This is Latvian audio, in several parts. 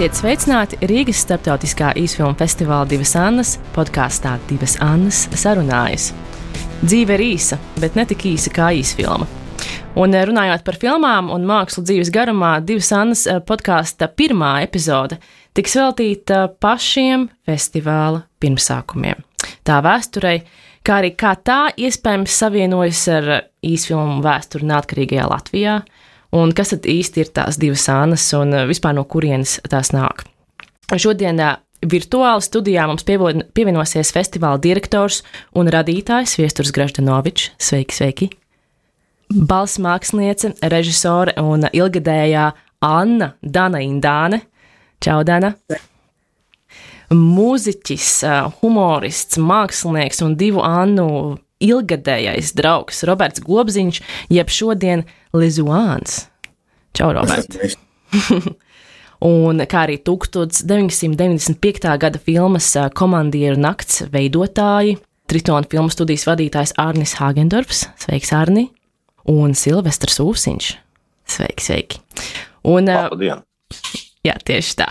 Esiet sveicināti Rīgas starptautiskā īsfilmu festivāla Divas Annas podkāstā Divas Annas sarunājas. Dzīve ir īsa, bet ne tik īsa kā īsfilma. Un eh, runājot par filmām un mākslu dzīves garumā, Divas Annas eh, podkāsta pirmā epizode tiks veltīta pašiem festivāla pirmsākumiem. Tā vēsturei, kā arī kā tā iespējams savienojas ar īsfilmu vēsturi neatkarīgajā Latvijā, un kas tad īsti ir tās divas sānas un eh, vispār no kurienes tās nāk. Šodien eh, virtuāli studijā mums pievienosies festivāla direktors un radītājs Viesturs Graždanovičs. Sveiki, sveiki! Balss māksliniece, režisore un ilgadējā Anna Dana Indāne. Čau, Dana! Mūziķis, eh, humorists, mākslinieks un divu Annu ilgadējais draugs Roberts Gobziņš, jeb šodien Lizuāns. Čau, Roberts! un kā arī 1995. gada filmas Komandieru nakts veidotāji, Tritona filmu studijas vadītājs Arnis Hagendorfs, sveiks, Arni, un Silvestrs Ūsiņš. Sveiki, sveiki! Un, Labdien! Jā, tieši tā.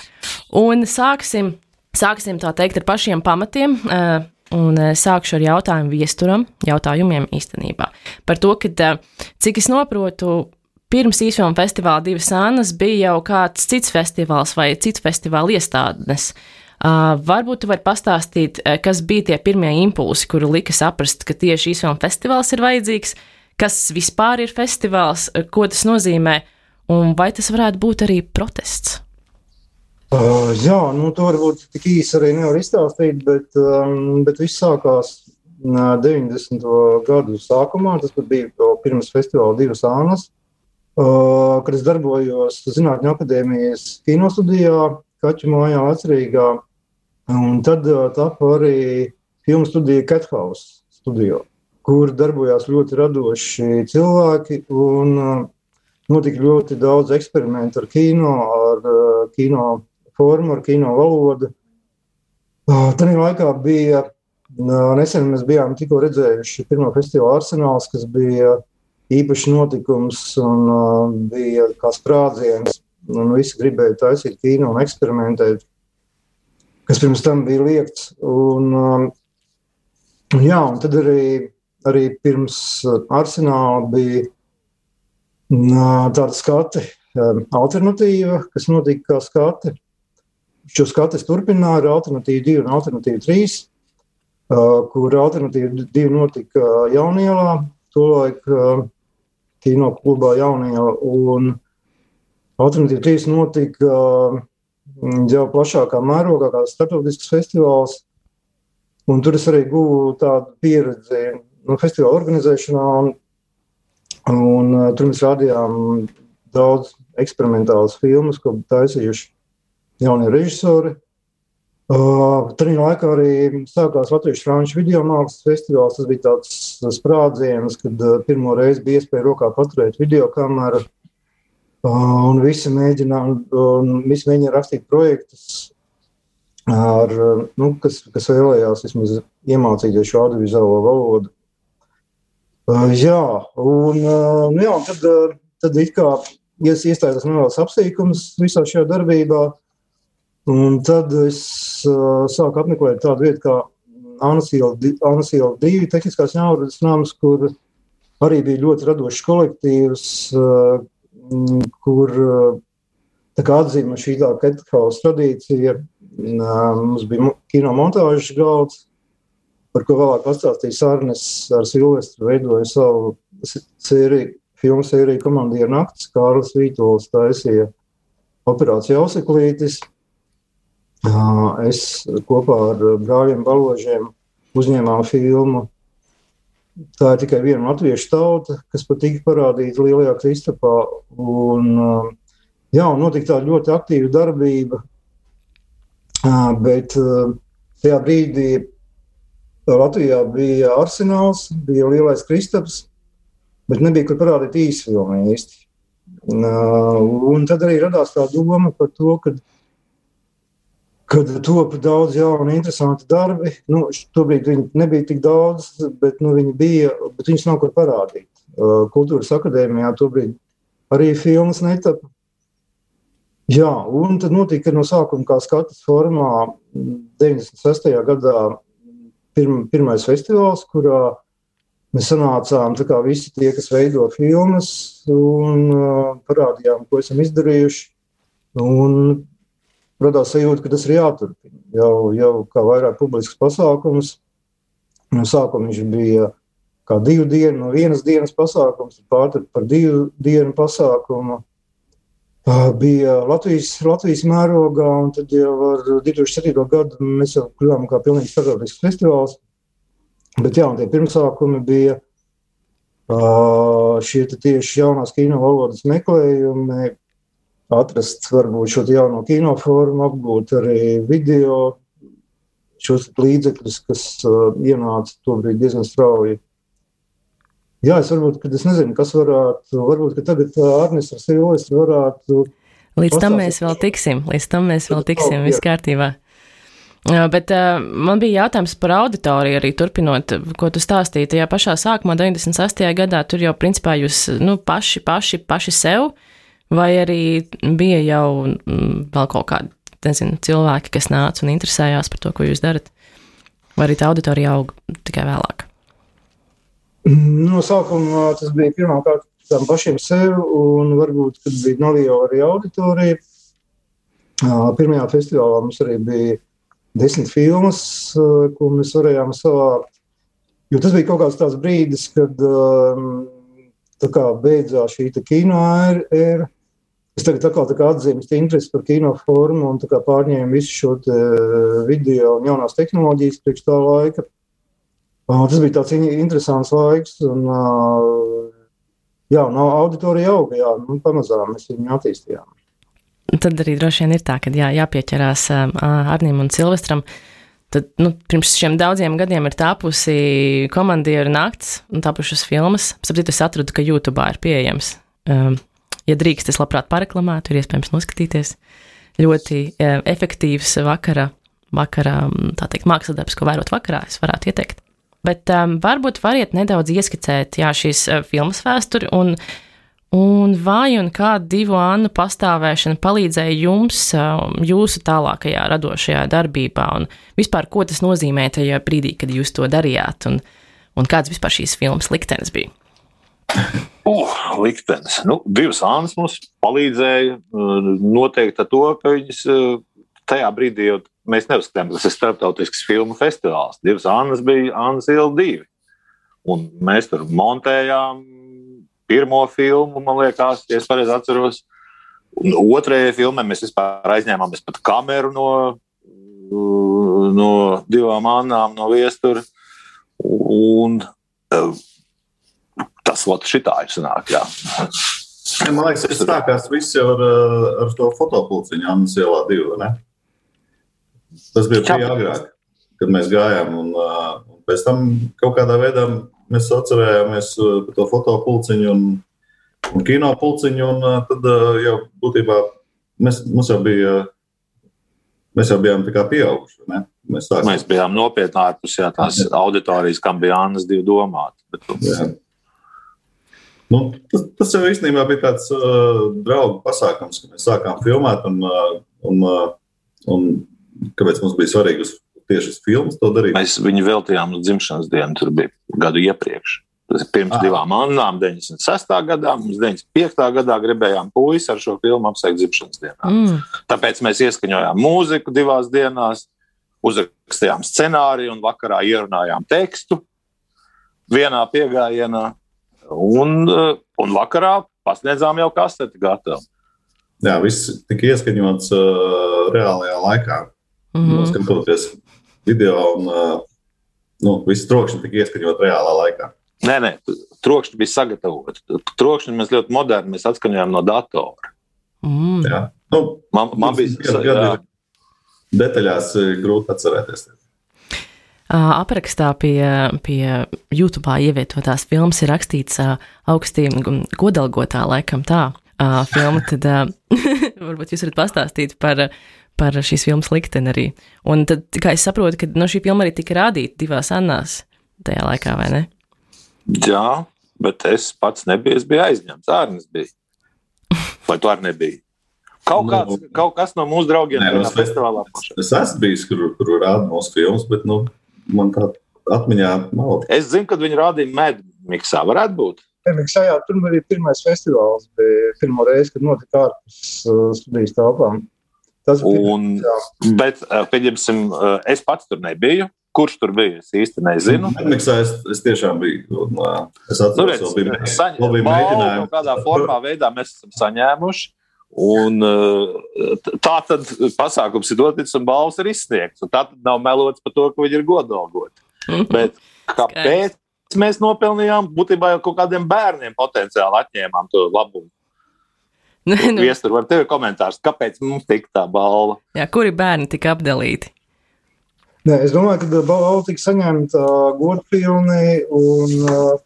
Un sāksim, sāksim tā teikt ar pašiem pamatiem. Uh, Un eh, sākšu ar jautājumu viesturam, jautājumiem īstenībā. Par to, ka, eh, cik es saprotu, pirms īsfilmu festivāla divas sānas bija jau kāds cits festivāls vai cits festivāla iestādnes. Uh, varbūt jūs varat pastāstīt, kas bija tie pirmie impulsi, kuri lika saprast, ka tieši īsfilmu festivāls ir vajadzīgs, kas vispār ir festivāls, ko tas nozīmē, un vai tas varētu būt arī protests? Uh, jā, nu, to varbūt tik īsi arī nevar izstāstīt, bet, um, bet viss sākās uh, 90. gadu sākumā. Tas bija pirms festivāla divas ānas, uh, kad es darbojos Zinātņu akadēmijas kinostudijā, Kaķu mājā atcerīgā. Un tad uh, tapu arī filmu studija Cathouse studio, kur darbojās ļoti radoši cilvēki un uh, notika ļoti daudz eksperimentu ar kino, ar uh, kino formu, ar kino valodu. Tajā laikā bija nesen mēs bijām tikko redzējuši pirmo festivālu arsenāls, kas bija īpašs notikums un bija kā sprādziens. Un visi gribēja taisīt kino un eksperimentēt, kas pirms tam bija liekts. Un, jā, un tad arī, arī pirms arsenāla bija tāda skati alternatīva, kas notika kā skati Šo skatus turpināja ar alternatīvu 2 un alternatīvu 3, kur alternatīva 2 notika Jaunielā, tolaik kino klubā Jaunielā, un alternatīva 3 notika jau plašākā mērogā, kā starptautisks festivāls. Un tur es arī guvu tādu pieredzi no festivāla organizēšanā, un, un tur mēs rādījām daudz eksperimentālas filmas, ko taisījuši jaunie režisori. Uh, Tajā laikā arī sākās Latvijas franču video mākslas festivāls. Tas bija tāds sprādziens, kad uh, pirmo reizi bija iespēja rokā paturēt video kameru. Uh, un visi mēģināja, un visi mēģināja rakstīt projektus, ar, nu, kas, kas vēlējās vismaz iemācīties šo audiovizuālo valodu. Uh, jā, un, uh, nu jā, tad, uh, tad it kā iestājās neliels apsīkums visā šajā darbībā. Un tad es uh, sāku apmeklēt tādu vietu kā Anasila 2, tehniskās ņaudas nams, kur arī bija ļoti radošs kolektīvs, uh, kur uh, atzīme šī tā Kethaus tradīcija. Uh, mums bija kino montāžas galds, par ko vēlāk pastāstīs Arnes ar Silvestru veidoja savu sēriju, filmu sēriju Komandieru naktis, Kārlis Vītols taisīja operāciju Auseklītis. Es kopā ar brāļiem Baložiem uzņēmām filmu. Tā ir tikai viena latviešu tauta, kas pat tika parādīta Lielajā Kristapā. Un, jā, un notika tāda ļoti aktīva darbība, bet tajā brīdī Latvijā bija arsenāls, bija Lielais Kristaps, bet nebija kur parādīt īsfilmu īsti. Un tad arī radās tā doma par to, ka kad top daudz jaunu, interesantu darbi. Nu, tobrīd viņi nebija tik daudz, bet nu, viņi bija, bet viņus nav kur parādīt. Uh, kultūras akadēmijā tobrīd arī filmas netapa. Jā, un tad notika no sākuma kā skatas formā 96. gadā pirm, pirmais festivāls, kurā mēs sanācām kā, visi tie, kas veido filmas, un uh, parādījām, ko esam izdarījuši. Un radās sajūta, ka tas ir jāturpina. Jau, jau kā vairāk publisks pasākums. No sākuma viņš bija kā divu dienu, no vienas dienas pasākums, pārtraukt par divu dienu pasākumu bija Latvijas, Latvijas mērogā, un tad jau ar 2007. gadu mēs jau kļuvām kā pilnīgi starptautisks festivāls. Bet jā, un tie pirmsākumi bija šie tieši jaunās kino valodas meklējumi, atrast varbūt šo jauno kino formu, apgūt arī video, šos līdzekļus, kas ienāca tobrīd diezgan strauji Jā, es varbūt, kad es nezinu, kas varētu, varbūt, ka tagad Arnis ar Silvestru varētu. Līdz tam mēs vēl tiksim, līdz tam mēs vēl tiksim, viss kārtībā. Bet uh, man bija jautājums par auditoriju arī turpinot, ko tu stāstīji. Tajā pašā sākumā, 98. gadā, tur jau principā jūs nu, paši, paši, paši sev, vai arī bija jau mm, vēl kaut kādi, nezinu, cilvēki, kas nāca un interesējās par to, ko jūs darat, vai arī tā auditorija aug tikai vēlāk? No sākuma tas bija pirmkārt tam pašiem sev, un varbūt, kad bija neliela arī auditorija. Pirmajā festivālā mums arī bija desmit filmas, ko mēs varējām savākt. Jo tas bija kaut kāds tāds brīdis, kad kā, beidzās šī kino ēra. Es tagad kā, tā kā atzīstu interesi par kino formu un pārņēmu visu šo video un jaunās tehnoloģijas priekš tā laika. Tas bija tāds interesants laiks. Un, jā, no auditorija auga, jā, nu, pamazām mēs viņu attīstījām. Tad arī droši vien ir tā, ka jā, jāpieķerās Arnim un Silvestram. Tad, nu, pirms šiem daudziem gadiem ir tapusi komandieru nakts un tapušas filmas. Sapratu, es atradu, ka YouTube ir pieejams. Ja drīkst, es labprāt pareklamētu, ir iespējams noskatīties. Ļoti efektīvs vakara, vakara teikt, mākslas darbs, ko vērot vakarā, es varētu ieteikt. Bet um, varbūt variet nedaudz ieskicēt jā, šīs uh, filmas vēsturi un, un vai un kā divu Annu pastāvēšana palīdzēja jums jūsu tālākajā radošajā darbībā un vispār, ko tas nozīmē tajā brīdī, kad jūs to darījāt un, un kāds vispār šīs filmas liktenis bija? Uh, liktenis. Nu, divas Annas mums palīdzēja uh, noteikt to, ka viņas uh, tajā brīdī jau mēs neuzskatām, ka tas ir starptautisks filmu festivāls. Divas Annas bija Annas Ila divi. Un mēs tur montējām pirmo filmu, man liekas, ja es pareizi atceros. Un otrajai filmai mēs vispār aizņēmām pat kameru no, no divām Annām no viestura. Un Latvijas šitā ir sanāk, jā. Ja, man liekas, tas sākās viss jau ar, ar to fotopulciņu Annas ielā divu, ne? Tas bija pie agrāk, kad mēs gājām. Un, un pēc tam kaut kādā veidā mēs atcerējāmies par to fotopulciņu un, un kino pulciņu. Un tad jau būtībā mēs, mums jau bija. Mēs jau bijām tā kā pieauguši. Ne? Mēs, sāksim. mēs bijām nopietni ārpus jā, tās jā. auditorijas, kam bija Annas divi domāti. Bet, Nu, tas, tas jau īstenībā bija tāds uh, draugu pasākums, kad mēs sākām filmēt. Un, uh, un, uh, un kāpēc mums bija svarīgi uz, tieši uz filmas to darīt? Mēs viņu veltījām uz dzimšanas dienu, tur bija gadu iepriekš. Tas ir pirms ah. divām annām, 96. gadā. Mums 95. gadā gribējām puisi ar šo filmu apsveikt dzimšanas dienā. Mm. Tāpēc mēs ieskaņojām mūziku divās dienās, uzrakstījām scenāriju un vakarā ierunājām tekstu vienā piegājienā. Un, un vakarā pasniedzām jau kaseti gatavu. Jā, viss tika ieskaņots uh, reālajā laikā. Mm -hmm. Skatoties video, un uh, nu, viss trokšņi tika ieskaņot reālā laikā. Nē, nē, trokšņi bija sagatavoti. Trokšņi mēs ļoti moderni mēs atskaņojām no datora. Mm. Jā, nu, man, man bija detaļās grūti atcerēties. Aprakstā pie, pie YouTube ievietotās filmas ir rakstīts augstī godalgotā, laikam tā filma. Tad varbūt jūs varat pastāstīt par par šīs filmas likteni arī. Un tad, kā es saprotu, ka no šī filma arī tika rādīta divās annās tajā laikā, vai ne? Jā, bet es pats nebiju, es biju aizņemts, ārnis bija. Vai tu arī nebija? Kaut, kāds, nu, kaut kas no mūsu draugiem no nu, festivālā. Es esmu bijis, kur, kur rāda mūsu filmas, bet nu, man tā atmiņā nav. Es zinu, kad viņi rādīja medmiksā. Varētu būt. Miksā, jā, tur bija pirmais festivāls. Bija pirmo reizi, kad notika ārpus uh, studijas telpām. Tas bija. Un, jā. bet, uh, pieņemsim, uh, es pats tur nebiju. Kurš tur bija? Es īsti nezinu. Miksā es, es tiešām biju. Un, es atceros, nu, redz, ka bija, saņ... bija mēģinājumi. Kādā formā veidā mēs esam saņēmuši. Un, tā tad pasākums ir dots un balvas ir izsniegts. Tā tad nav melots par to, ka viņi ir godalgoti. Mhm. Bet kāpēc mēs nopelnījām? Būtībā jau kaut kādiem bērniem potenciāli atņēmām to labumu. Nu, nu. Viestur, var tevi komentārs, kāpēc mums tika tā balva? Jā, kuri bērni tika apdalīti? Nē, es domāju, ka balva tika saņemta godpilni un uh,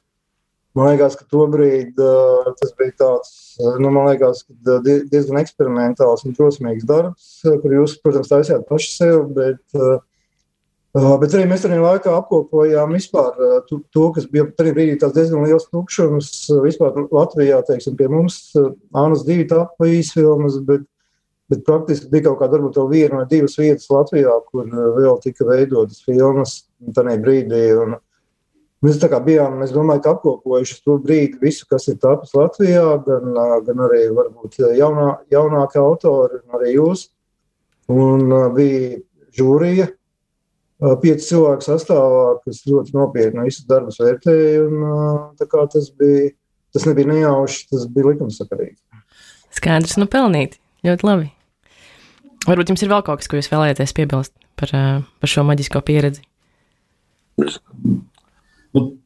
Man liekas, ka tobrīd uh, tas bija tāds, nu, man liekas, diezgan eksperimentāls un drosmīgs darbs, kur jūs, protams, taisījāt paši sev, bet, uh, bet arī mēs tajā laikā apkopojām vispār to, to kas bija tajā brīdī diezgan liels tukšums vispār Latvijā, teiksim, pie mums Ānas divi tapa īsfilmas, bet, bet praktiski bija kaut kāda varbūt viena vai divas vietas Latvijā, kur vēl tika veidotas filmas tajā brīdī. Un, Mēs tā kā bijām, es domāju, ka apkopojuši to brīdi visu, kas ir tapis Latvijā, gan, gan arī varbūt jaunā, jaunākie autori, un arī jūs. Un bija žūrija, pieci cilvēku sastāvā, kas ļoti nopietni visus darbus vērtēja. Un, tas, bija, tas nebija nejauši, tas bija likumsakarīgi. Skaidrs, nu pelnīt. Ļoti labi. Varbūt jums ir vēl kaut kas, ko jūs vēlēties piebilst par, par šo maģisko pieredzi?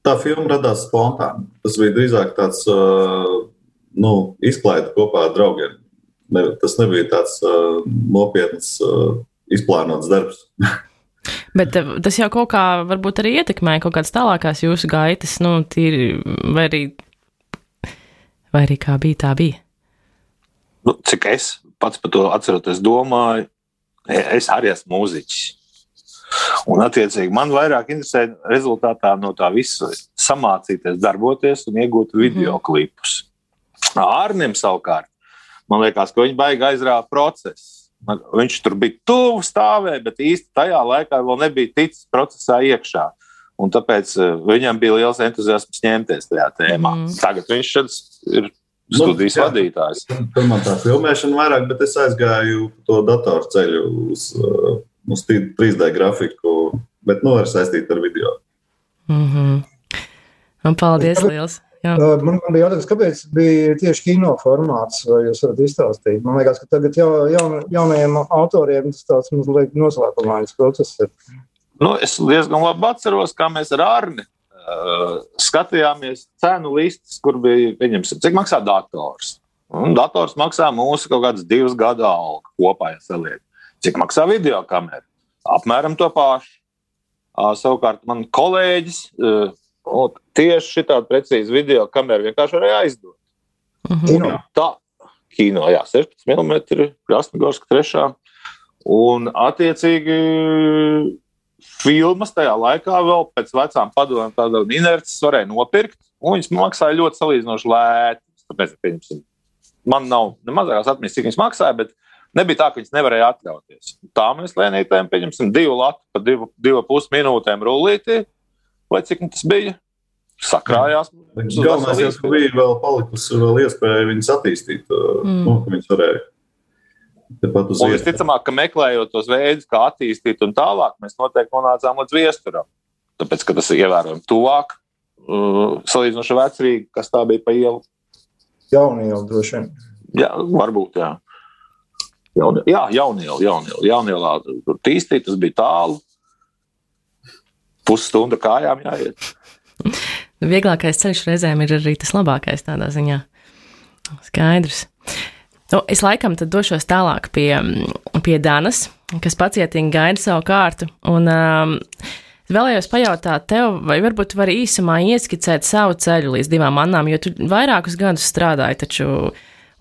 Tā filma radās spontāni. Tas bija drīzāk tāds uh, nu, izklaide kopā ar draugiem. Ne, tas nebija tāds uh, nopietns, uh, izplānots darbs. Bet tas jau kaut kā varbūt arī ietekmēja kaut kādas tālākās jūsu gaitas, nu, tīri, vai arī, vai arī kā bija, tā bija. Nu, cik es pats par to atceros, domāju, es arī esmu mūziķis. Un, attiecīgi, man vairāk interesē rezultātā no tā visa samācīties, darboties un iegūt mhm. video klipus. Ārnim savukārt, man liekas, ka viņi baigi aizrāva procesu. Viņš tur bija tuvu stāvēt, bet īsti tajā laikā vēl nebija ticis procesā iekšā. Un tāpēc eh, viņam bija liels entuziasms ņemties tajā tēmā. Mm. Tagad viņš ir studijas nu, vadītājs. Man tā filmēšana vairāk, bet es aizgāju to datoru ceļu uz uh, uz 3D grafiku, bet nu, ar saistīt ar video. Mm -hmm. Un paldies, liels! Jā. Man, man bija jautājums, kāpēc bija tieši kino formāts, vai jūs varat izstāstīt? Man liekas, ka tagad ja, jaun, jaunajiem autoriem tas tāds mazliet noslēpumains process ir. Nu, es diezgan labi atceros, kā mēs ar Arni uh, skatījāmies cenu listas, kur bija, pieņemsim, cik maksā dators. Un dators maksā mūsu kaut kādas divas gadu algu kopā, ja saliek. Cik maksā video kamera? Apmēram to pašu. Savukārt, man kolēģis tieši šādu precīzu video kameru vienkārši varēja aizdot. Mhm. Kino. Tā, kino, jā, 16 mm, Krasnogorska 3. Un, attiecīgi, filmas tajā laikā vēl pēc vecām padomju tādām inerces varēja nopirkt, un viņas maksāja ļoti salīdzinoši lēti. Tāpēc, man nav ne mazākās atmiņas, cik viņas maksāja, bet Nebija tā, ka viņas nevarēja atļauties. Tā mēs lēnītēm pieņemsim divu latu pa divu, divu pus minūtēm rullītī, vai cik tas bija. Sakrājās. Galvenais, ka bija vēl palikusi vēl iespēja viņas attīstīt, mm. nu, ka viņas varēja. Un visticamāk, ka meklējot tos veidus, kā attīstīt un tālāk, mēs noteikti nonācām līdz viesturam. Tāpēc, ka tas ir ievērojami tuvāk, uh, salīdzinoši vecrīgi, kas tā bija pa ielu. Jaunie jau droši vien. Jā, varbūt, jā. Jauni, jā, jauniela, jauniela, jaunielā tur tīstīt, tas bija tālu. Pusstunda kājām jāiet. Vieglākais ceļš reizēm ir arī tas labākais tādā ziņā. Skaidrs. Nu, es laikam došos tālāk pie, pie Danas, kas pacietīgi gaida savu kārtu. Un, um, vēlējos pajautāt tev, vai varbūt vari īsumā ieskicēt savu ceļu līdz divām annām, jo tu vairākus gadus strādāji taču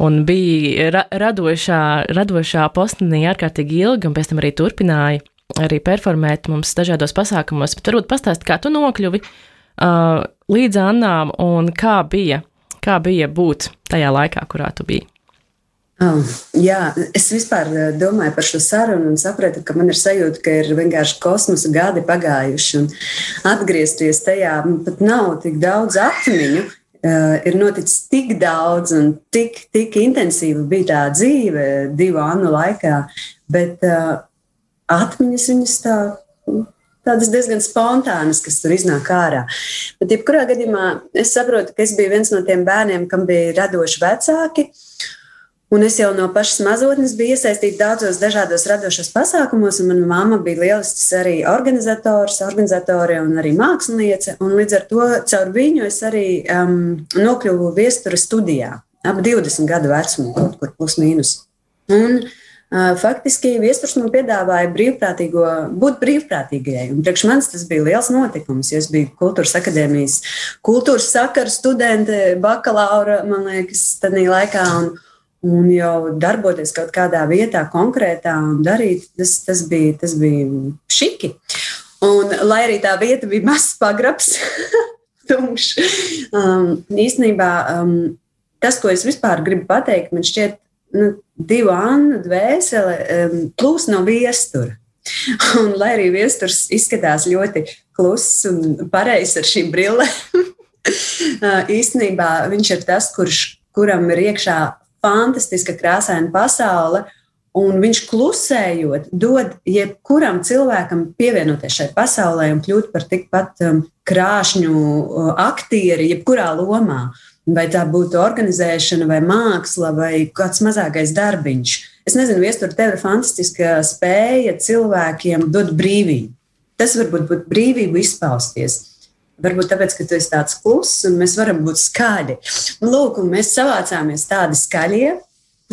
un bija ra radošā, radošā postnī ārkārtīgi ilgi, un pēc tam arī turpināja arī performēt mums dažādos pasākumos. Bet varbūt pastāst, kā tu nokļuvi uh, līdz Annām un kā bija, kā bija būt tajā laikā, kurā tu biji? Oh, jā, es vispār domāju par šo sarunu un sapratu, ka man ir sajūta, ka ir vienkārši kosmosa gadi pagājuši atgriezties tajā pat nav tik daudz atmiņu. Uh, ir noticis tik daudz un tik, tik intensīva bija tā dzīve divu anu laikā, bet uh, atmiņas viņas tā, tādas diezgan spontānas, kas tur iznāk ārā. Bet, jebkurā gadījumā, es saprotu, ka es biju viens no tiem bērniem, kam bija radoši vecāki. Uh, Un es jau no pašas mazotnes biju iesaistīta daudzos dažādos radošos pasākumos, un mana mamma bija lielisks arī organizators, organizatore un arī māksliniece. Un līdz ar to caur viņu es arī um, nokļuvu viestura studijā, ap 20 gadu vecumu, kaut kur plus mīnus. Un, uh, faktiski viesturs man piedāvāja brīvprātīgo, būt brīvprātīgajai. Un priekš manis tas bija liels notikums, jo es biju kultūras akadēmijas kultūras sakaru studente, bakalaura, man liekas, tādā laikā. Un, un jau darboties kaut kādā vietā konkrētā un darīt, tas, tas, bija, tas bija šiki. Un, lai arī tā vieta bija mazs pagrabs, tumšs, um, īstenībā um, tas, ko es vispār gribu pateikt, man šķiet, nu, divu annu dvēsele um, plūs no viestura. Un, lai arī viesturs izskatās ļoti kluss un pareizs ar šīm brillēm, uh, īstenībā viņš ir tas, kurš, kuram ir iekšā fantastiska, krāsaina pasaule. Un viņš klusējot, dod jebkuram cilvēkam pievienoties šai pasaulē un kļūt par tikpat um, krāšņu uh, aktieri, jebkurā lomā. Vai tā būtu organizēšana, vai māksla, vai kāds mazākais darbiņš. Es nezinu, viestur, tev ir fantastiska spēja cilvēkiem dot brīvību. Tas varbūt būtu brīvību izpausties. Varbūt tāpēc, ka tu esi tāds kluss un mēs varam būt skaļi. Lūk, un mēs savācāmies tādi skaļie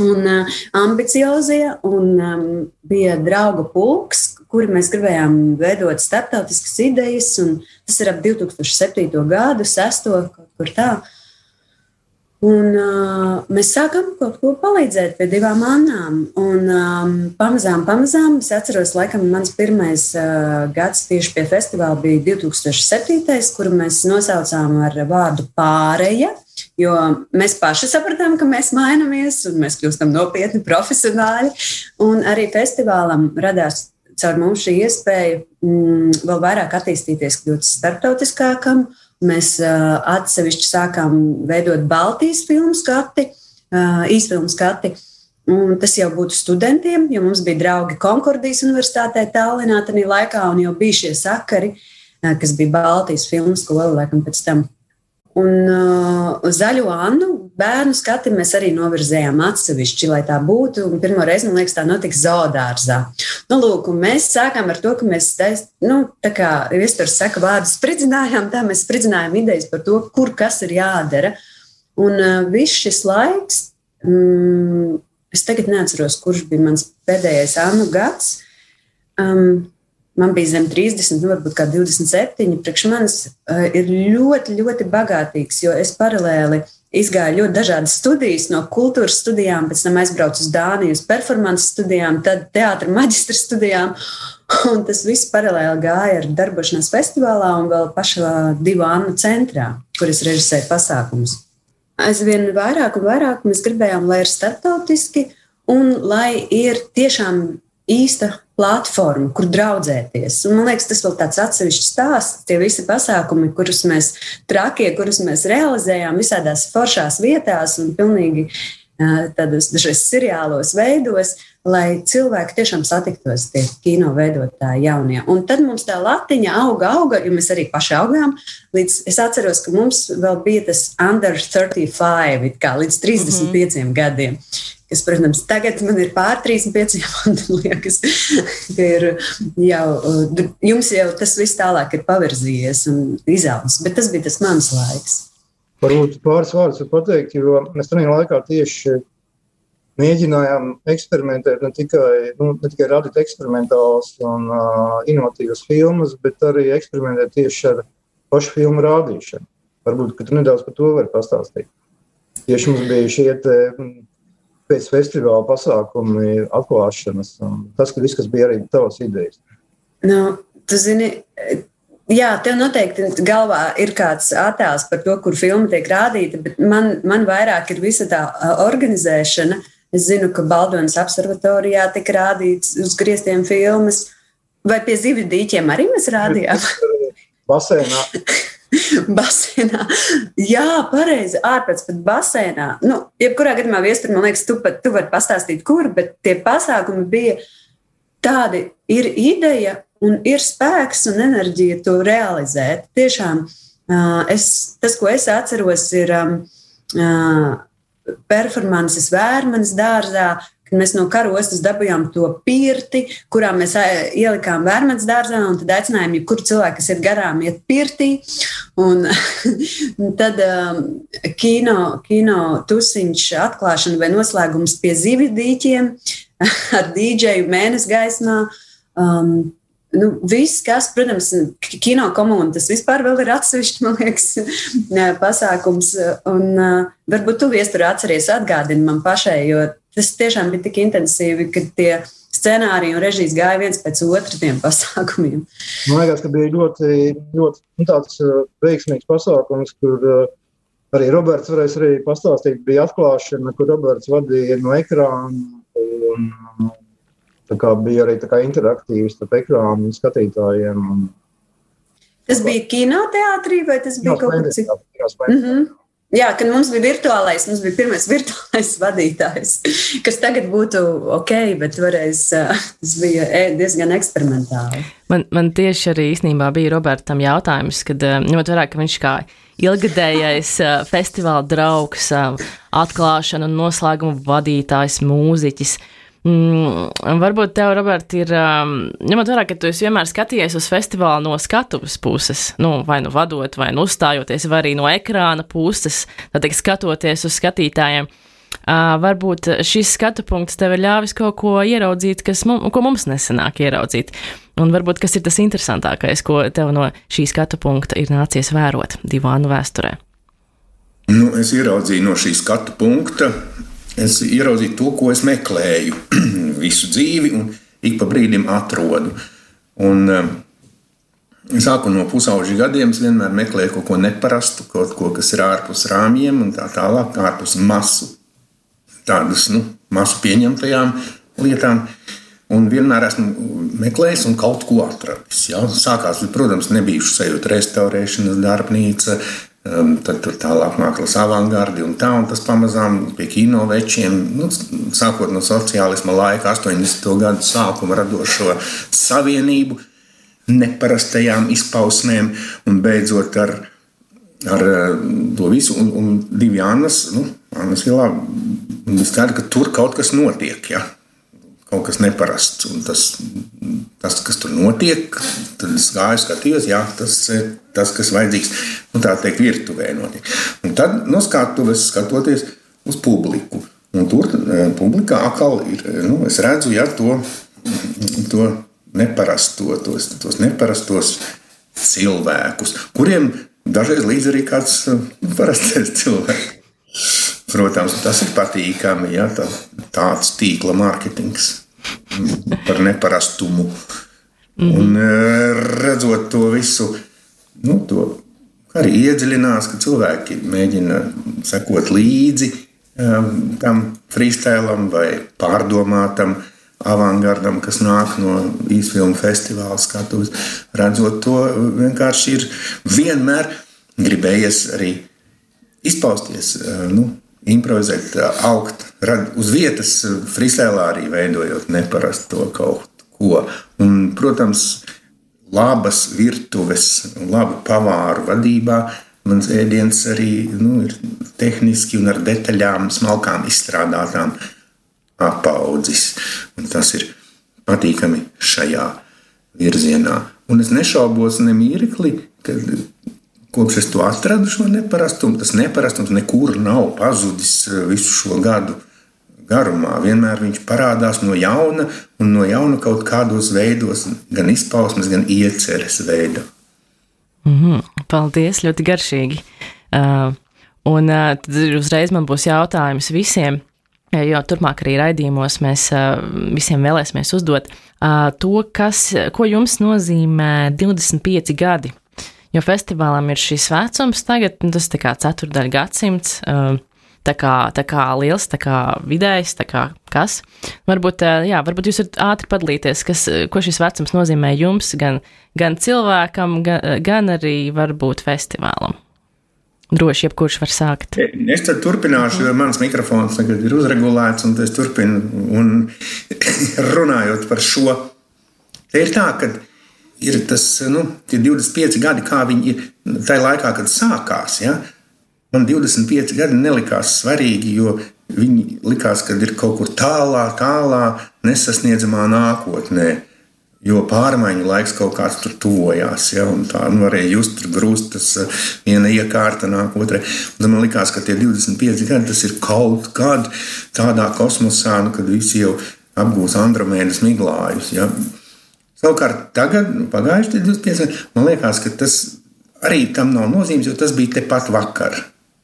un uh, ambiciozie, un um, bija draugu pulks, kuri mēs gribējām veidot starptautiskas idejas, un tas ir ap 2007. gadu, 6. kaut kur tā. Uh, Un, uh, mēs sākam kaut ko palīdzēt pie divām annām. Un, um, pamazām, pamazām, es atceros, laikam, mans pirmais uh, gads tieši pie festivāla bija 2007. kuru mēs nosaucām ar vārdu pāreja. Jo mēs paši sapratām, ka mēs mainamies un mēs kļūstam nopietni profesionāļi. Un arī festivālam radās caur mums šī iespēja mm, vēl vairāk attīstīties, kļūt starptautiskākam. Uh, Mēs atsevišķi sākām veidot Baltijas filmu skati, īsfilmu skati. Un tas jau būtu studentiem, jo mums bija draugi Konkordijas Universitātē, Tallinā, tajā laikā, un jau bija šie sakari, kas bija Baltijas filmu skola, laikam pēc tam Un uh, zaļo Annu bērnu skati mēs arī novirzējām atsevišķi, lai tā būtu. Un pirmo reizi, man liekas, tā notika zoodārzā. Nu, lūk, mēs sākām ar to, ka mēs, nu, tā kā viesturs saka, vārdu spridzinājām, tā mēs spridzinājām idejas par to, kur kas ir jādara. Un uh, viss šis laiks, mm, es tagad neatceros, kurš bija mans pēdējais Annu gads. Um, man bija zem 30, nu, varbūt kā 27. Priekš manis uh, ir ļoti, ļoti bagātīgs, jo es paralēli izgāju ļoti dažādas studijas, no kultūras studijām, pēc tam aizbraucu uz Dāniju, uz performances studijām, tad teātris maģistra studijām. Un tas viss paralēli gāja ar darbošanās festivālā un vēl pašā divu Annu centrā, kur es režisēju pasākumus. Aizvien vairāk un vairāk mēs gribējām, lai ir starptautiski un lai ir tiešām īsta platforma, kur draudzēties. Un, man liekas, tas vēl tāds atsevišķs stāsts, tie visi pasākumi, kurus mēs trakie, kurus mēs realizējām visādās foršās vietās un pilnīgi tādos dažreiz seriālos veidos, lai cilvēki tiešām satiktos tie kino veidotāji jaunie. Un tad mums tā latiņa auga, auga, jo mēs arī paši augām. Līdz, es atceros, ka mums vēl bija tas under 35, kā līdz 35 mm -hmm. gadiem kas, protams, tagad man ir pār 35, man liekas, ka ir jau, jums jau tas viss tālāk ir pavirzījies un izaudzis, bet tas bija tas mans laiks. Varbūt pāris vārdus pateikt, jo mēs tajā laikā tieši mēģinājām eksperimentēt, ne tikai, nu, ne tikai radīt eksperimentālas un uh, inovatīvas filmas, bet arī eksperimentēt tieši ar pašu filmu rādīšanu. Varbūt, ka tu nedaudz par to vari pastāstīt. Tieši mums bija šie te, pēc festivāla pasākumi, atklāšanas. Tas, ka viss, kas bija arī tavas idejas. Nu, tu zini, jā, tev noteikti galvā ir kāds attēls par to, kur filma tiek rādīta, bet man, man vairāk ir visa tā organizēšana. Es zinu, ka Baldonas observatorijā tika rādīts uz grieztiem filmas. Vai pie zivju dīķiem arī mēs rādījām? Basēnā. basēnā. Jā, pareizi. Ārpēc pat basēnā. Nu, jebkurā gadījumā viestur, man liekas, tu, pat, tu vari pastāstīt, kur, bet tie pasākumi bija tādi, ir ideja un ir spēks un enerģija to realizēt. Tiešām es, tas, ko es atceros, ir performances vērmanas dārzā, Mēs no karostas dabūjām to pirti, kurā mēs ielikām vērmens dārzā, un tad aicinājām, ja kuru cilvēku, kas ir garām, iet pirtī. Un, tad um, kino, kino tusiņš atklāšana vai noslēgums pie zivju dīķiem ar dīdžeju mēnesi gaismā. Um, Nu, viss, kas, protams, kino komuna, tas vispār ir atsevišķs, man liekas, pasākums. Un, uh, varbūt tu viestur atceries, atgādini man pašai, jo tas tiešām bija tik intensīvi, ka tie scenāriji un režijas gāja viens pēc otra tiem pasākumiem. Man liekas, ka bija ļoti, ļoti nu, tāds uh, veiksmīgs pasākums, kur uh, arī Roberts varēs arī pastāstīt. Bija atklāšana, kur Roberts vadīja no ekrāna. Un, tā kā bija arī interaktīvs starp ekrānu un skatītājiem. Un, Tas bija kinoteātrī vai tas bija kaut kas cits? Jā, kad mums bija virtuālais, mums bija pirmais virtuālais vadītājs, kas tagad būtu ok, bet toreiz tas bija diezgan eksperimentāli. Man, man tieši arī īstenībā bija Robertam jautājums, kad ņemot vērā, ka viņš kā ilgadējais festivāla draugs, atklāšana un noslēguma vadītājs, mūziķis. Mm, varbūt tev, Robert, ir, um, ņemot vērā, ka tu vienmēr skaties uz festivālu no skatuves puses, nu, vai nu vadot, vai nu uzstājoties, vai arī no ekrāna puses, tad skatoties uz skatītājiem. Uh, varbūt šis skatu punkts tev ir ļāvis kaut ko ieraudzīt, kas mum, ko mums nesenāk ieraudzīt. Un varbūt kas ir tas interesantākais, ko tev no šī skatu punkta ir nācies vērot divānu vēsturē. Nu, es ieraudzīju no šī skatu punkta es ieraudzīju to, ko es meklēju visu dzīvi, un ik pa brīdim atrodu. Un, um, Sāku no pusauģa gadiem, es vienmēr meklēju kaut ko neparastu, kaut ko, kas ir ārpus rāmjiem un tā tālāk, ārpus masu, tādas nu, masu pieņemtajām lietām. Un vienmēr esmu meklējis un kaut ko atradis. Ja? Sākās, protams, nebija sajūta restaurēšanas darbnīca, tad tur tālāk mākslas avangardi un tā, un tas pamazām pie kino večiem, nu, sākot no sociālisma laika, 80. gadu sākuma radošo savienību, neparastajām izpausmēm un beidzot ar, ar to visu. Un, un divi Annas, nu, Annas ielā, bija skaidrs, ka tur kaut kas notiek. Ja? Kaut kas neparasts. Un tas, tas, kas tur notiek, tad es gāju, skatījos, jā, tas ir tas, kas vajadzīgs. Nu, tā teikt, virtuvē notiek. Un tad no skatuves skatoties uz publiku. Un tur e, publikā atkal ir, e, nu, es redzu, ja to, to neparasto, tos, tos neparastos cilvēkus, kuriem dažreiz līdz arī kāds e, parastais cilvēks. Protams, tas ir patīkami, ja tā, tāds tīkla mārketings par neparastumu. Mm -hmm. Un e, redzot to visu, nu, to arī iedziļinās, ka cilvēki mēģina sekot līdzi um, tam freestylam vai pārdomātam avangardam, kas nāk no īsfilmu festivāla skatuves. Redzot to, vienkārši ir vienmēr gribējies arī izpausties. Uh, nu, improvizēt, augt, rad, uz vietas, freestēlā arī veidojot neparastu kaut ko. Un, protams, labas virtuves labu pavāru vadībā mans ēdiens arī nu, ir tehniski un ar detaļām, smalkām izstrādātām apaudzis. Un tas ir patīkami šajā virzienā. Un es nešaubos ne mirkli, ka Kopš es to atradu, šo neparastumu, tas neparastums nekur nav pazudis eh, visu šo gadu garumā. Vienmēr viņš parādās no jauna un no jauna kaut kādos veidos, gan izpausmes, gan ieceres veidā. Mm -hmm, paldies, ļoti garšīgi. Uh, un uh, tad uzreiz man būs jautājums visiem. Jo turpmāk arī raidījumos mēs uh, visiem vēlēsimies uzdot uh, to, kas, ko jums nozīmē 25 gadi Jo festivālam ir šis vecums tagad, nu, tas ir kā ceturdaļa gadsimts. Uh, tā kā, tā kā liels, tā kā vidējs, tā kā kas. Varbūt, jā, varbūt jūs varat ātri padalīties, kas, ko šis vecums nozīmē jums, gan, gan cilvēkam, gan, gan arī varbūt festivālam. Droši jebkurš var sākt. Es tad turpināšu, jo mans mikrofons tagad ir uzregulēts, un es turpinu. Un runājot par šo, te ir tā, ka ir tas nu, 25 gadi, kā viņi ir tajā laikā, kad sākās. Ja? Man 25 gadi nelikās svarīgi, jo viņi likās, ka ir kaut kur tālā, tālā, nesasniedzamā nākotnē. Jo pārmaiņu laiks kaut kāds tur tuvojās. Ja, tā nu, varēja just tur grūstas, viena iekārta nāk otrai. Un man liekas, ka tie 25 gadi tas ir kaut kad tādā kosmosā, nu, kad visi jau apgūs Andromēdas miglājus. Ja. Savukārt, tagad, pagājuši 25 gadi, man liekas, ka tas arī tam nav nozīmes, jo tas bija tepat vakar.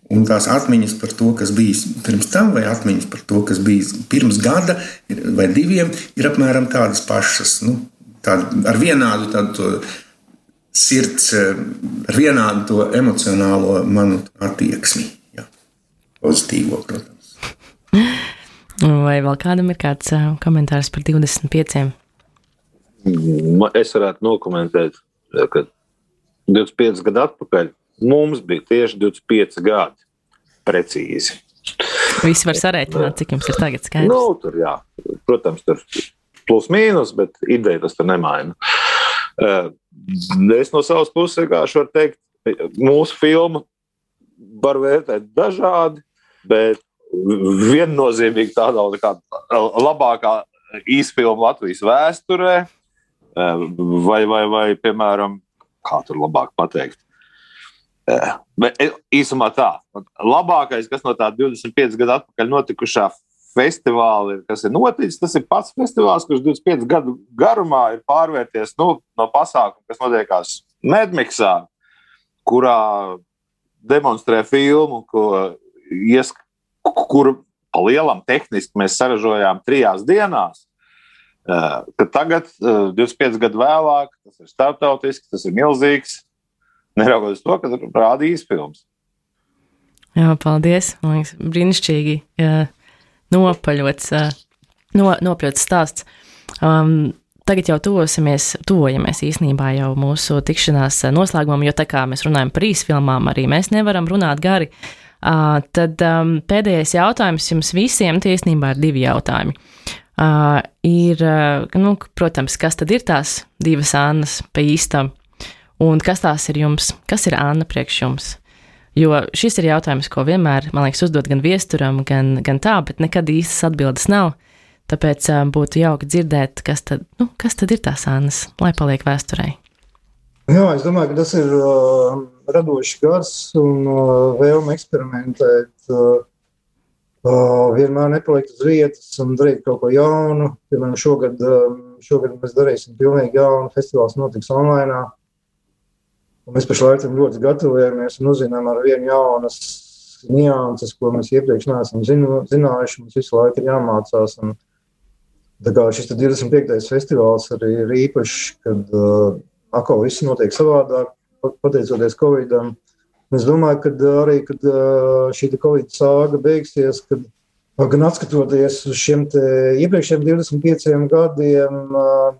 Un tās atmiņas par to, kas bija pirms tam, vai atmiņas par to, kas bija pirms gada vai diviem, ir apmēram tādas pašas. Nu, tādu, ar vienādu tādu sirds, ar vienādu to emocionālo manu attieksmi. Jā. Pozitīvo, protams. Vai vēl kādam ir kāds komentārs par 25? Es varētu nokomentēt, ka 25 gadu atpakaļ mums bija tieši 25 gadi. Precīzi. Visi var sarēķināt, cik jums ir tagad skaidrs. Nu, tur, jā, protams, tur plus mīnus, bet ideja tas nemaina. Eh, es no savas puses vienkārši varu teikt, mūsu filmu var vērtēt dažādi, bet viennozīmīgi tā nav nekāda labākā īsfilma Latvijas vēsturē, eh, vai, vai, vai, piemēram, kā tur labāk pateikt. Eh, bet īsumā tā, labākais, kas no tā 25 gadu atpakaļ notikušā festivāli, kas ir noticis. Tas ir pats festivāls, kurš 25 gadu garumā ir pārvērties nu, no pasākuma, kas notiekās Medmiksā, kurā demonstrē filmu, ko ies, kuru pa lielam tehniski mēs saražojām trijās dienās. Eh, tagad, 25 eh, gadu vēlāk, tas ir starptautisks, tas ir milzīgs. Neraugoties to, ka rādīs filmas. Jā, paldies. Man liekas, brīnišķīgi. Nopaļots, no, nopļots stāsts. Um, tagad jau tuvosimies, tuvojamies īsnībā jau mūsu tikšanās noslēgumam, jo tā kā mēs runājam par īsfilmām, arī mēs nevaram runāt gari. Uh, tad um, pēdējais jautājums jums visiem, tie īstenībā ir divi jautājumi. Uh, ir, uh, nu, protams, kas tad ir tās divas Annas pa īstam, un kas tās ir jums, kas ir Anna priekš jums? Jo šis ir jautājums, ko vienmēr, man liekas, uzdod gan viesturam, gan, gan tā, bet nekad īstas atbildes nav. Tāpēc uh, būtu jauki dzirdēt, kas tad, nu, kas tad ir tās ānas, lai paliek vēsturē. Jā, es domāju, ka tas ir uh, radošs gars un uh, vēlme eksperimentēt. Uh, uh, vienmēr nepalikt uz vietas un darīt kaut ko jaunu. Piemēram, šogad, uh, šogad mēs darīsim pilnīgi jaunu. Festivāls notiks online. Un mēs pašlaik tam ļoti gatavojamies un uzzinām ar vienu jaunas nianses, ko mēs iepriekš neesam zinu, zinājuši. Mums visu laiku ir jāmācās. Un, šis 25. festivāls arī ir īpašs, kad uh, atkal viss notiek savādāk, pateicoties Covidam. Es domāju, ka uh, arī kad, uh, šī Covid sāga beigsies, kad gan atskatoties uz šiem iepriekšējiem 25 gadiem, uh,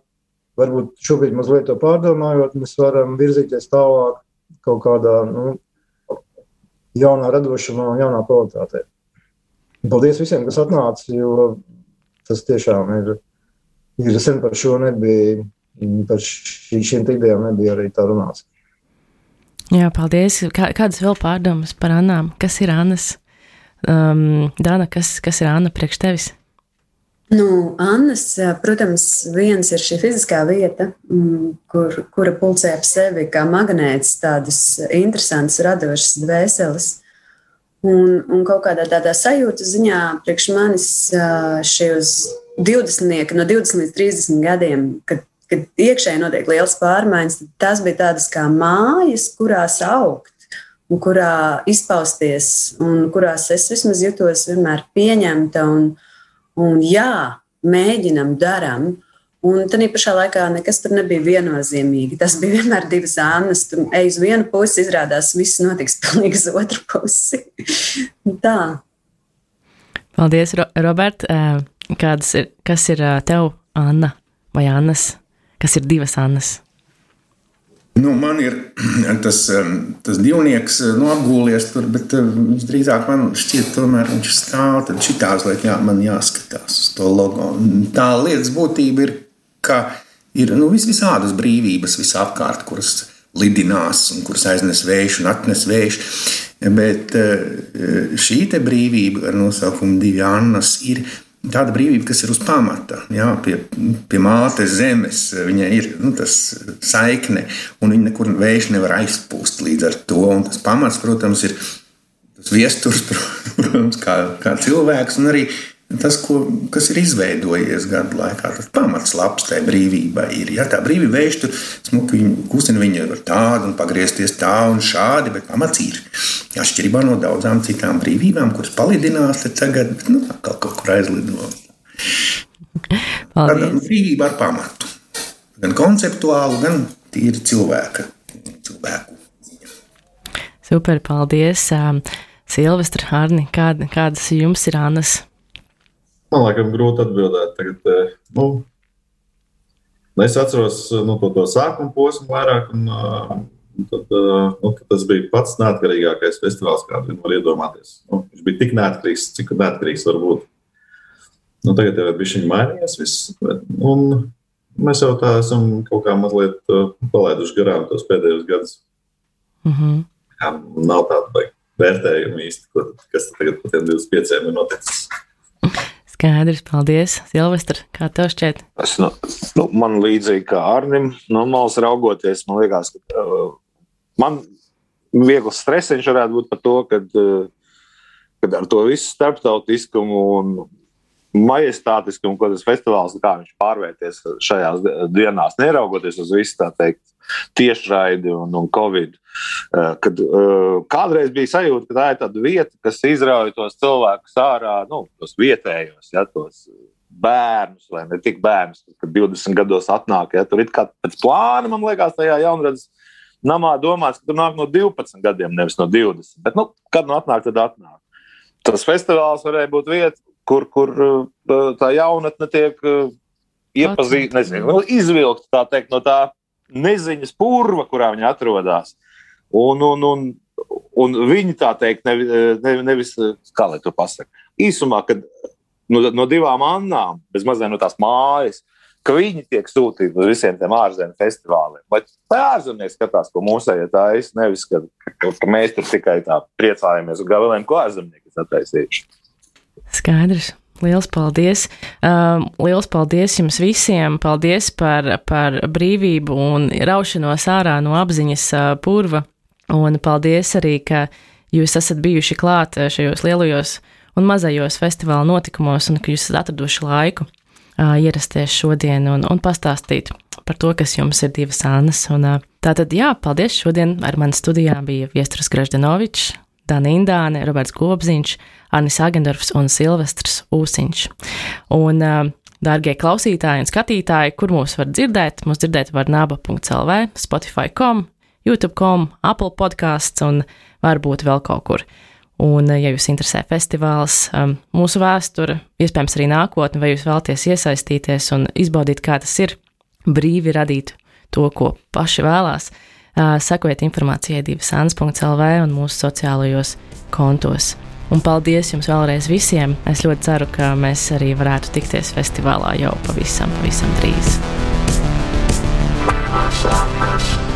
varbūt šobrīd mazliet to pārdomājot, mēs varam virzīties tālāk kaut kādā nu, jaunā radošumā un jaunā kvalitātē. Paldies visiem, kas atnāca, jo tas tiešām ir, ir sen par šo nebija, par šī, šīm idejām nebija arī tā runāts. Jā, paldies. Kā, kādas vēl pārdomas par Annām? Kas ir Annas? Um, Dana, kas, kas ir Anna priekš tevis? Nu, Annas, protams, viens ir šī fiziskā vieta, mm, kur, kura pulcē ap sevi kā magnēts tādas interesantas, radošas dvēseles. Un, un kaut kādā tādā sajūta ziņā priekš manis šos 20, no 20 līdz 30 gadiem, kad, kad iekšēji notiek liels pārmaiņas, tas bija tādas kā mājas, kurās augt un kurā izpausties, un kurās es vismaz jutos vienmēr pieņemta un Un jā, mēģinam, darām. Un tad pašā laikā nekas tur nebija viennozīmīgi. Tas bija vienmēr divas ānas. Tur ej uz vienu pusi, izrādās, viss notiks pilnīgi uz otru pusi. Tā. Paldies, Ro Robert. Kādas ir, kas ir tev, Anna vai Annas? Kas ir divas Annas? Nu, man ir tas, tas divnieks nu, apgūlies tur, bet viņš drīzāk man šķiet, tomēr viņš stāv tad šitās, lai jā, man jāskatās uz to logo. Tā lietas būtība ir, ka ir nu, vis visādas brīvības visapkārt, kuras lidinās un kuras aiznes vējš un atnes vējš. Bet šī brīvība ar nosaukumu Divi Annas ir tāda brīvība, kas ir uz pamata, jā, pie, pie mātes zemes. Viņai ir nu, tas saikne, un viņa nekur vējš nevar aizpūst līdz ar to. Un tas pamats, protams, ir tas viesturs, protams, kā, kā cilvēks, un arī tas, ko, kas ir izveidojies gadu laikā. Tas pamats labs tai brīvībai ir. Ja tā brīvība vējš tur smuki kustina viņu var tādu un pagriezties tā un šādi, bet pamats ir. Atšķirībā no daudzām citām brīvībām, kuras palidinās, tagad nu, kaut, kaut kur aizlido. Tāda brīvība ar pamatu. Gan konceptuālu, gan tīri cilvēka, cilvēku. Super, paldies! Silvestra Hārni, kāda, kādas jums ir Annas Man liekas, grūti atbildēt. Tagad, eh, nu, es atceros nu, to, to sākuma posmu vairāk. Un, un tad, eh, nu, tas bija pats neatkarīgākais festivāls, kādu var iedomāties. Nu, viņš bija tik neatkarīgs, cik neatkarīgs var būt. Nu, tagad jau ir bijis viņa mainījies. Viss, bet, un mēs jau tā esam kaut kā mazliet palaiduši garām tos pēdējos gadus. Mm -hmm. Jā, nav tāda vērtējuma īsti, kas tagad tiem 25 ir noticis. Skaidrs, paldies. Silvestra, kā tev šķiet? Es, nu, nu, man līdzīgi kā Arnim, no malas raugoties, man liekas, ka uh, man viegls stresiņš varētu būt par to, ka uh, kad ar to visu starptautiskumu un majestātiskumu, ko tas festivāls kā viņš pārvērties šajās dienās, neraugoties uz visu tā teikt tiešraidi un, un covid. Uh, kad, uh, kādreiz bija sajūta, ka tā ir tāda vieta, kas izrauj tos cilvēkus ārā, nu, tos vietējos, ja, tos bērnus, vai ne tik bērnus, kad 20 gados atnāk. Ja, tur ir kā pēc plāna, man liekas, tajā jaunradas namā domāts, ka tur nāk no 12 gadiem, nevis no 20. Bet, nu, kad nu atnāk, tad atnāk. Tas festivāls varēja būt vieta, kur, kur uh, tā jaunatne tiek iepazīstināta, nezinu, nu, izvilkta teikt, no tā neziņas purva, kurā viņi atrodas. Un, un, un, un viņi tā teikt, nevi, ne, nevis, kā lai to pasakā, īsumā, kad no, no divām annām, bez mazliet no tās mājas, ka viņi tiek sūtīti uz visiem tiem ārzemju festivāliem. Lai ārzemnieki skatās, ko mūsējie taisa, nevis, ka, ka, ka mēs tur tikai tā priecājamies un gavilējam, ko ārzemnieki ir attaisījuši. Skaidrs. Liels paldies! Um, liels paldies jums visiem! Paldies par, par brīvību un raušanos ārā no apziņas uh, purva. Un paldies arī, ka jūs esat bijuši klāt uh, šajos lielajos un mazajos festivāla notikumos, un ka jūs esat atraduši laiku uh, ierasties šodien un, un pastāstīt par to, kas jums ir divas Annas. Un, uh, tātad, jā, paldies! Šodien ar mani studijā bija Viestras Graždanovičs, Dana Indāne, Roberts Gobziņš, Anis Agendorfs un Silvestrs Ūsiņš. Un, Dārgie klausītāji un skatītāji, kur mūs var dzirdēt, mūs dzirdēt var naba.lv, Spotify.com, YouTube.com, Apple podkāsts un varbūt vēl kaut kur. Un, ja jūs interesē festivāls, mūsu vēsture, iespējams arī nākotne, vai jūs vēlaties iesaistīties un izbaudīt, kā tas ir brīvi radīt to, ko paši vēlās, sekojiet informācijai divas.lv un mūsu sociālajos kontos. Un paldies jums vēlreiz visiem. Es ļoti ceru, ka mēs arī varētu tikties festivālā jau pavisam, pavisam drīz. You.